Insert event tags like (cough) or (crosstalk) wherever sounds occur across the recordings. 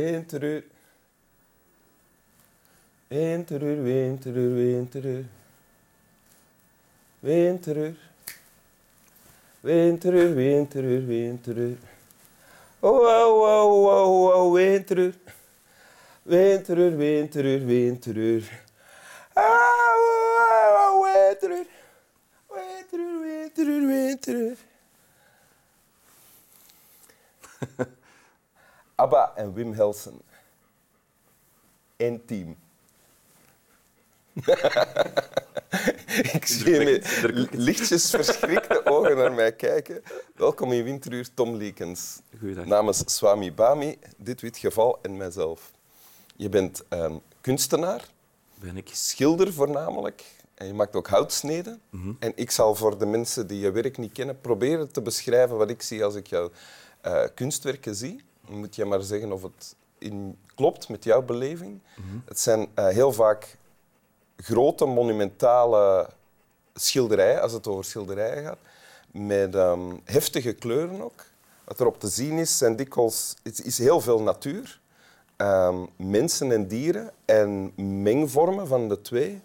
Vinterur. Vinterur, vinterur, vinterur. Vinterur. Vinterur, vinterur, vinterur. Oh, oh, oh, oh, oh, vinterur. Vinterur, vinterur, vinterur. Au, au, au, vinterur. Vinterur. (laughs) ABBA en Wim Helsen. Eén team. (laughs) Ik zie je met lichtjes verschrikte (laughs) ogen naar mij kijken. Welkom in Winteruur, Tom Liekens. Goeiedag. Namens Swami Bami, dit wit geval en mijzelf. Je bent ehm, kunstenaar, Ben ik. schilder voornamelijk. En je maakt ook houtsneden. En ik zal voor de mensen die je werk niet kennen proberen te beschrijven wat ik zie als ik jouw eh, kunstwerken zie. Moet je maar zeggen of het in, klopt met jouw beleving. Het zijn eh, heel vaak grote, monumentale schilderijen, als het over schilderijen gaat, met ehm, heftige kleuren ook. Wat erop te zien is, zijn dikwijls, is, is heel veel natuur. Ehm, mensen en dieren en mengvormen van de twee.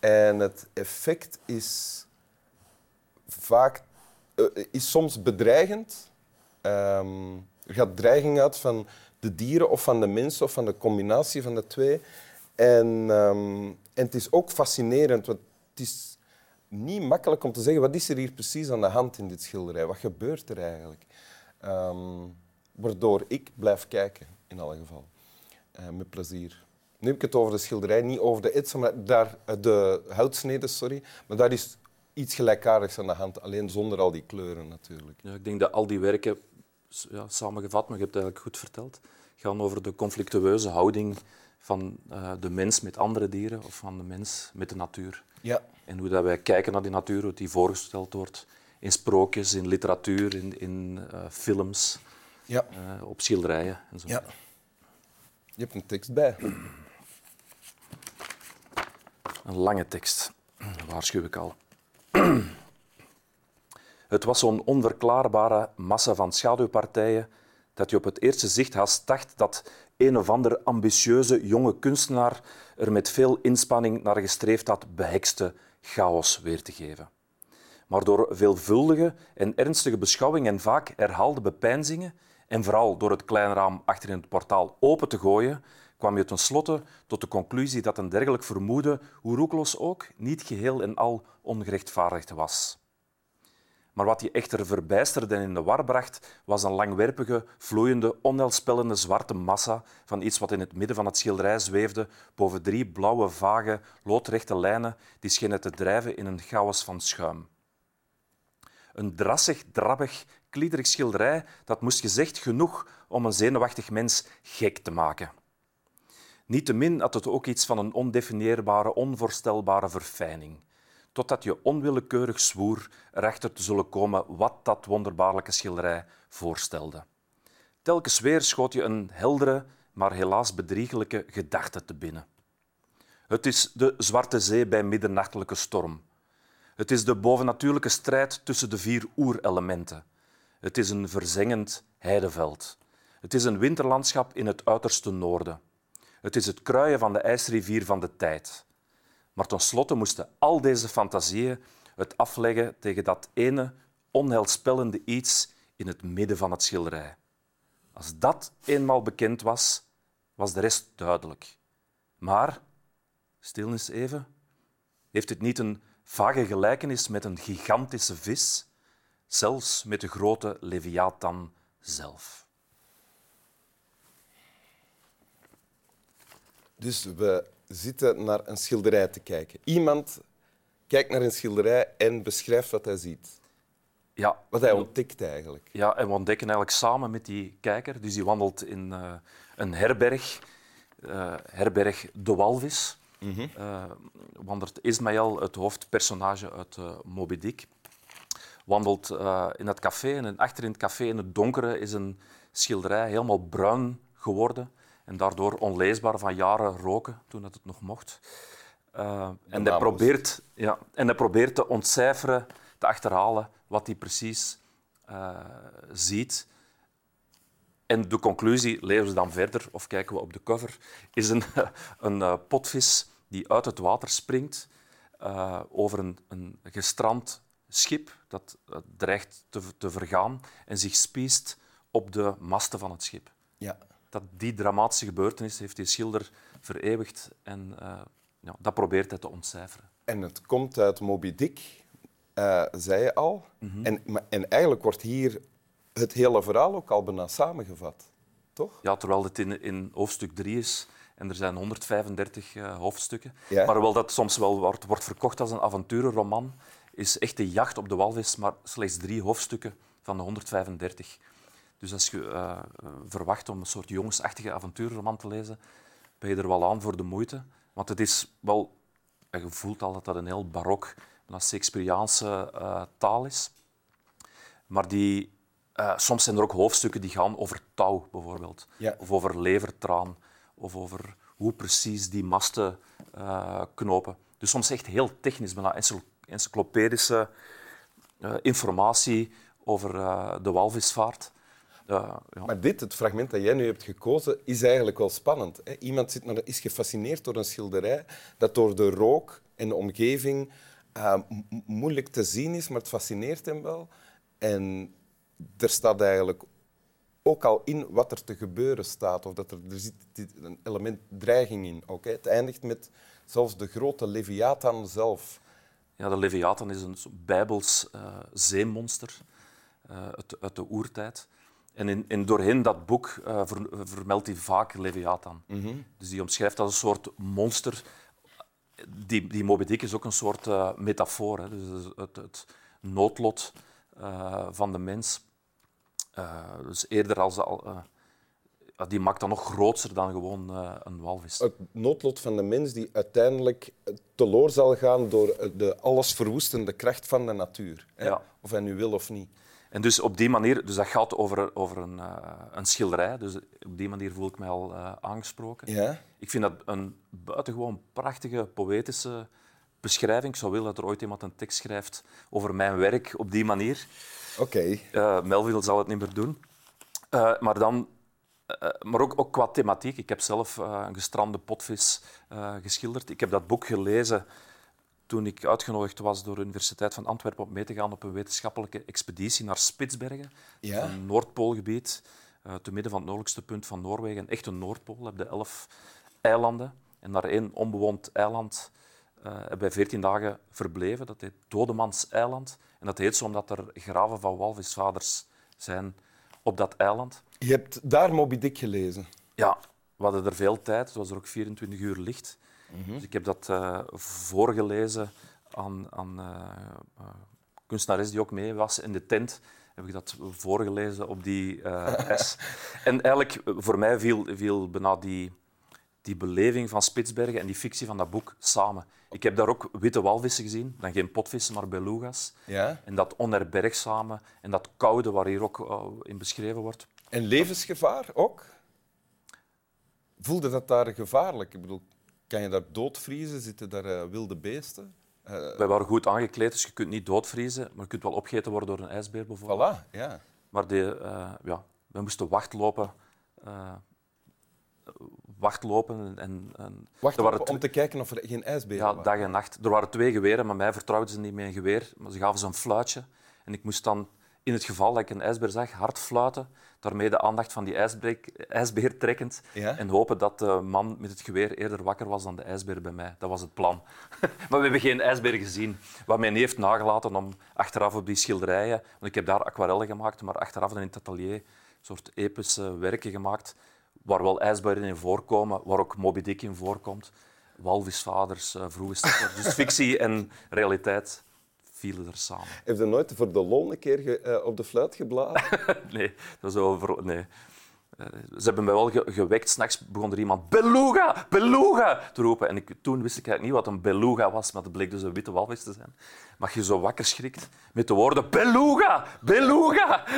En het effect is vaak eh, is soms bedreigend. Ehm, er gaat dreiging uit van de dieren of van de mensen of van de combinatie van de twee. En, ehm, en het is ook fascinerend, want het is niet makkelijk om te zeggen wat is er hier precies aan de hand in dit schilderij. Wat gebeurt er eigenlijk? Ehm, waardoor ik blijf kijken, in alle geval. Eh, met plezier. Nu heb ik het over de schilderij, niet over de etsen, maar daar, eh, de houtsneden, sorry. Maar daar is iets gelijkaardigs aan de hand, alleen zonder al die kleuren natuurlijk. Ja, ik denk dat al die werken, ja, samengevat, maar je hebt het eigenlijk goed verteld, gaan over de conflictueuze houding van eh, de mens met andere dieren of van de mens met de natuur. Ja. En hoe dat wij kijken naar die natuur, hoe die voorgesteld wordt in sprookjes, in literatuur, in, in eh, films, Ja. eh, op schilderijen en zo. ja. Je hebt een tekst bij. Een lange tekst, (clears throat) waarschuw ik al. Het was zo'n onverklaarbare massa van schaduwpartijen dat je op het eerste zicht haast dacht dat een of andere ambitieuze jonge kunstenaar er met veel inspanning naar gestreefd had behekste chaos weer te geven. Maar door veelvuldige en ernstige beschouwing en vaak herhaalde bepeinzingen, en vooral door het kleine raam achter in het portaal open te gooien, kwam je tenslotte tot de conclusie dat een dergelijk vermoeden, hoe roekeloos ook, niet geheel en al ongerechtvaardigd was. Maar wat je echter verbijsterde en in de war bracht, was een langwerpige, vloeiende, onheilspellende zwarte massa van iets wat in het midden van het schilderij zweefde, boven drie blauwe, vage, loodrechte lijnen die schenen te drijven in een chaos van schuim. Een drassig, drabbig, kliederig schilderij dat moest gezegd genoeg om een zenuwachtig mens gek te maken. Niettemin had het ook iets van een ondefinieerbare, onvoorstelbare verfijning, totdat je onwillekeurig zwoer erachter te zullen komen wat dat wonderbaarlijke schilderij voorstelde. Telkens weer schoot je een heldere, maar helaas bedriegelijke gedachte te binnen. Het is de Zwarte Zee bij middernachtelijke storm. Het is de bovennatuurlijke strijd tussen de vier oerelementen. Het is een verzengend heideveld. Het is een winterlandschap in het uiterste noorden. Het is het kruien van de ijsrivier van de tijd. Maar tenslotte moesten al deze fantasieën het afleggen tegen dat ene onheilspellende iets in het midden van het schilderij. Als dat eenmaal bekend was, was de rest duidelijk. Maar, stil eens even, heeft het niet een vage gelijkenis met een gigantische vis, zelfs met de grote Leviathan zelf? Dus we zitten naar een schilderij te kijken. Iemand kijkt naar een schilderij en beschrijft wat hij ziet. Ja, Wat hij ontdekt eigenlijk. Ja, en we ontdekken eigenlijk samen met die kijker, dus die wandelt in eh, een herberg, eh, herberg De Walvis. Wandelt Ismaël, het hoofdpersonage uit Moby Dick, wandelt in het café en achter in het café in het donkere is een schilderij helemaal bruin geworden en daardoor onleesbaar van jaren roken, toen dat het nog mocht. Eh, en, hij probeert, ja, en hij probeert te ontcijferen, te achterhalen wat hij precies eh, ziet. En de conclusie, leven ze dan verder, of kijken we op de cover, is een, (laughs) een uh, potvis die uit het water springt uh, over een, een gestrand schip dat dreigt te, te, vergaan en zich spiest op de masten van het schip. Ja. Dat, die dramatische gebeurtenis heeft die schilder vereeuwigd en ja, dat probeert hij te ontcijferen. En het komt uit Moby Dick, zei je al. Mm -hmm. en, en eigenlijk wordt hier het hele verhaal ook al bijna samengevat, toch? Ja, terwijl het in, in hoofdstuk 3 is en er zijn 135 uh, hoofdstukken. Ja. Maar hoewel dat soms wel wordt, wordt verkocht als een avonturenroman, is echt de jacht op de walvis maar slechts drie hoofdstukken van de 135. Dus als je uh, verwacht om een soort jongensachtige avonturenroman te lezen, ben je er wel aan voor de moeite. Want het is wel... Je voelt al dat dat een heel barok, een Shakespeareaanse uh, taal is. Maar die, uh, soms zijn er ook hoofdstukken die gaan over touw, bijvoorbeeld. Ja. Of over levertraan. Of over hoe precies die masten knopen. Dus soms echt heel technisch, bijna encyclopedische informatie over de walvisvaart. Ja. Maar dit, het fragment dat jij nu hebt gekozen, is eigenlijk wel spannend. Hè? Iemand zit is gefascineerd door een schilderij dat door de rook en de omgeving moeilijk te zien is, maar het fascineert hem wel. En er staat eigenlijk ook al in wat er te gebeuren staat. Of dat er, er zit een element dreiging in. Ook, Het eindigt met zelfs de grote Leviathan zelf. Ja, de Leviathan is een bijbels uh, zeemonster uh, uit, uit, de oertijd. En in, in doorheen dat boek uh, ver, vermeldt hij vaak Leviathan. Mm -hmm. Dus die omschrijft als een soort monster. Die, die Moby Dick is ook een soort metafoor. Hè. Dus het, het noodlot van de mens. Uh, dus eerder als uh, die maakt dat nog groter dan gewoon uh, een walvis. Het noodlot van de mens die uiteindelijk teloor zal gaan door de allesverwoestende kracht van de natuur. Hè? Ja. Of hij nu wil of niet. En dus op die manier, dus dat gaat over, over een, een schilderij, dus op die manier voel ik mij al aangesproken. Ja? Ik vind dat een buitengewoon prachtige, poëtische beschrijving. Ik zou willen dat er ooit iemand een tekst schrijft over mijn werk op die manier. Oké. Okay. Uh, Melville zal het niet meer doen. Maar dan, uh, maar ook, ook qua thematiek. Ik heb zelf een gestrande potvis geschilderd. Ik heb dat boek gelezen toen ik uitgenodigd was door de Universiteit van Antwerpen om mee te gaan op een wetenschappelijke expeditie naar Spitsbergen, ja. een Noordpoolgebied, te midden van het noordelijkste punt van Noorwegen. Een echte Noordpool. We hebben elf eilanden en naar één onbewoond eiland uh, hebben wij veertien dagen verbleven. Dat heet Dodemans eiland. En dat heet zo omdat er graven van walvisvaders zijn op dat eiland. Je hebt daar Moby Dick gelezen? Ja, we hadden er veel tijd. Het was er ook 24 uur licht. Mm -hmm. Dus ik heb dat uh, voorgelezen aan, aan uh, kunstenares die ook mee was in de tent. Heb ik dat voorgelezen op die S. (laughs) en eigenlijk, voor mij viel, viel bijna die die beleving van Spitsbergen en die fictie van dat boek samen. Ik heb daar ook witte walvissen gezien, dan geen potvissen, maar beluga's. Ja. En dat onherbergzame en dat koude waar hier ook uh, in beschreven wordt. En levensgevaar ook? Voelde dat daar gevaarlijk? Ik bedoel, kan je daar doodvriezen? Zitten daar uh, wilde beesten? Uh... Wij waren goed aangekleed, dus je kunt niet doodvriezen, maar je kunt wel opgegeten worden door een ijsbeer bijvoorbeeld. Voilà, ja. Maar de, ja, we moesten wachtlopen wachtlopen. En, en wachtlopen om te kijken of er geen ijsberen ja, dag en nacht. Er waren twee geweren, maar mij vertrouwden ze niet met een geweer. Maar ze gaven ze een fluitje. En ik moest dan, in het geval dat ik een ijsbeer zag, hard fluiten. Daarmee de aandacht van die ijsbeer trekkend. Ja? En hopen dat de man met het geweer eerder wakker was dan de ijsbeer bij mij. Dat was het plan. (laughs) maar we hebben geen ijsbeer gezien. Wat mij niet heeft nagelaten om achteraf op die schilderijen... Want ik heb daar aquarellen gemaakt, maar achteraf dan in het atelier een soort epische werken gemaakt waar wel ijsberen in voorkomen, waar ook Moby Dick in voorkomt. Walvisvaders, uh, vroege. Dus (laughs) fictie en realiteit vielen er samen. (laughs) Heb je nooit voor de lol een keer ge, uh, op de fluit geblazen? (laughs) nee, dat is over... Nee. Uh, ze hebben mij wel ge gewekt. S'nachts begon er iemand beluga, beluga te roepen. En ik, toen wist ik eigenlijk niet wat een beluga was, maar dat bleek dus een witte walvis te zijn. Maar je zo wakker schrikt met de woorden beluga, beluga. (laughs)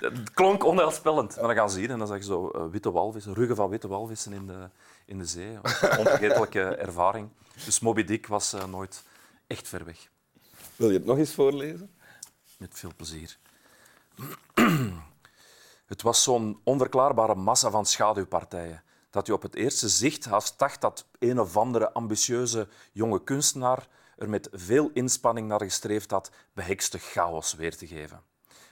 het klonk onheilspellend. Maar dan gaan ze hier en dan zag je zo uh, witte walvissen, ruggen van witte walvissen in de, in de zee. Onvergetelijke ervaring. Dus Moby Dick was uh, nooit echt ver weg. Wil je het nog eens voorlezen? Met veel plezier. (clears throat) Het was zo'n onverklaarbare massa van schaduwpartijen dat je op het eerste zicht haast dacht dat een of andere ambitieuze jonge kunstenaar er met veel inspanning naar gestreefd had behekste chaos weer te geven.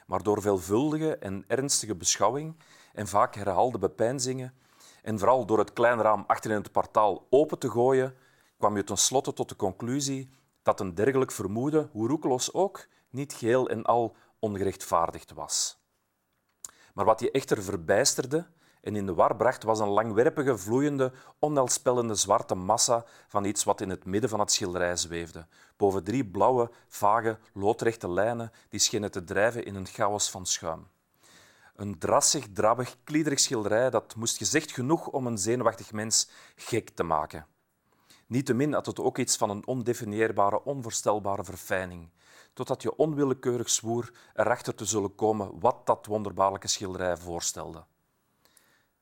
Maar door veelvuldige en ernstige beschouwing en vaak herhaalde bepeinzingen en vooral door het kleine raam achter in het portaal open te gooien, kwam je tenslotte tot de conclusie dat een dergelijk vermoeden, hoe roekeloos ook, niet geheel en al ongerechtvaardigd was. Maar wat je echter verbijsterde en in de war bracht, was een langwerpige, vloeiende, onheilspellende zwarte massa van iets wat in het midden van het schilderij zweefde, boven drie blauwe, vage, loodrechte lijnen die schenen te drijven in een chaos van schuim. Een drassig, drabbig, kliederig schilderij dat moest gezegd genoeg om een zenuwachtig mens gek te maken. Niettemin had het ook iets van een ondefinieerbare, onvoorstelbare verfijning, totdat je onwillekeurig zwoer erachter te zullen komen wat dat wonderbaarlijke schilderij voorstelde.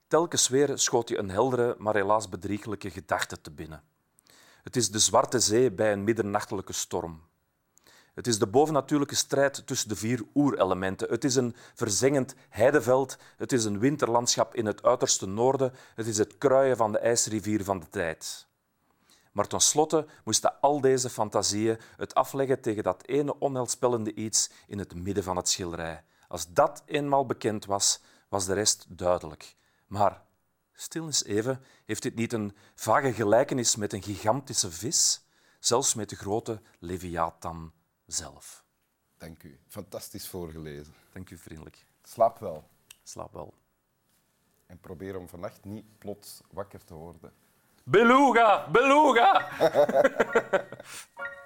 Telkens weer schoot je een heldere, maar helaas bedrieglijke gedachte te binnen. Het is de Zwarte Zee bij een middernachtelijke storm. Het is de bovennatuurlijke strijd tussen de vier oerelementen. Het is een verzengend heideveld. Het is een winterlandschap in het uiterste noorden. Het is het kruien van de ijsrivier van de tijd. Maar tenslotte moesten al deze fantasieën het afleggen tegen dat ene onheilspellende iets in het midden van het schilderij. Als dat eenmaal bekend was, was de rest duidelijk. Maar stil eens even, heeft dit niet een vage gelijkenis met een gigantische vis? Zelfs met de grote Leviathan zelf. Dank u. Fantastisch voorgelezen. Dank u vriendelijk. Slaap wel. Slaap wel. En probeer om vannacht niet plots wakker te worden. Beluga! Beluga! (laughs)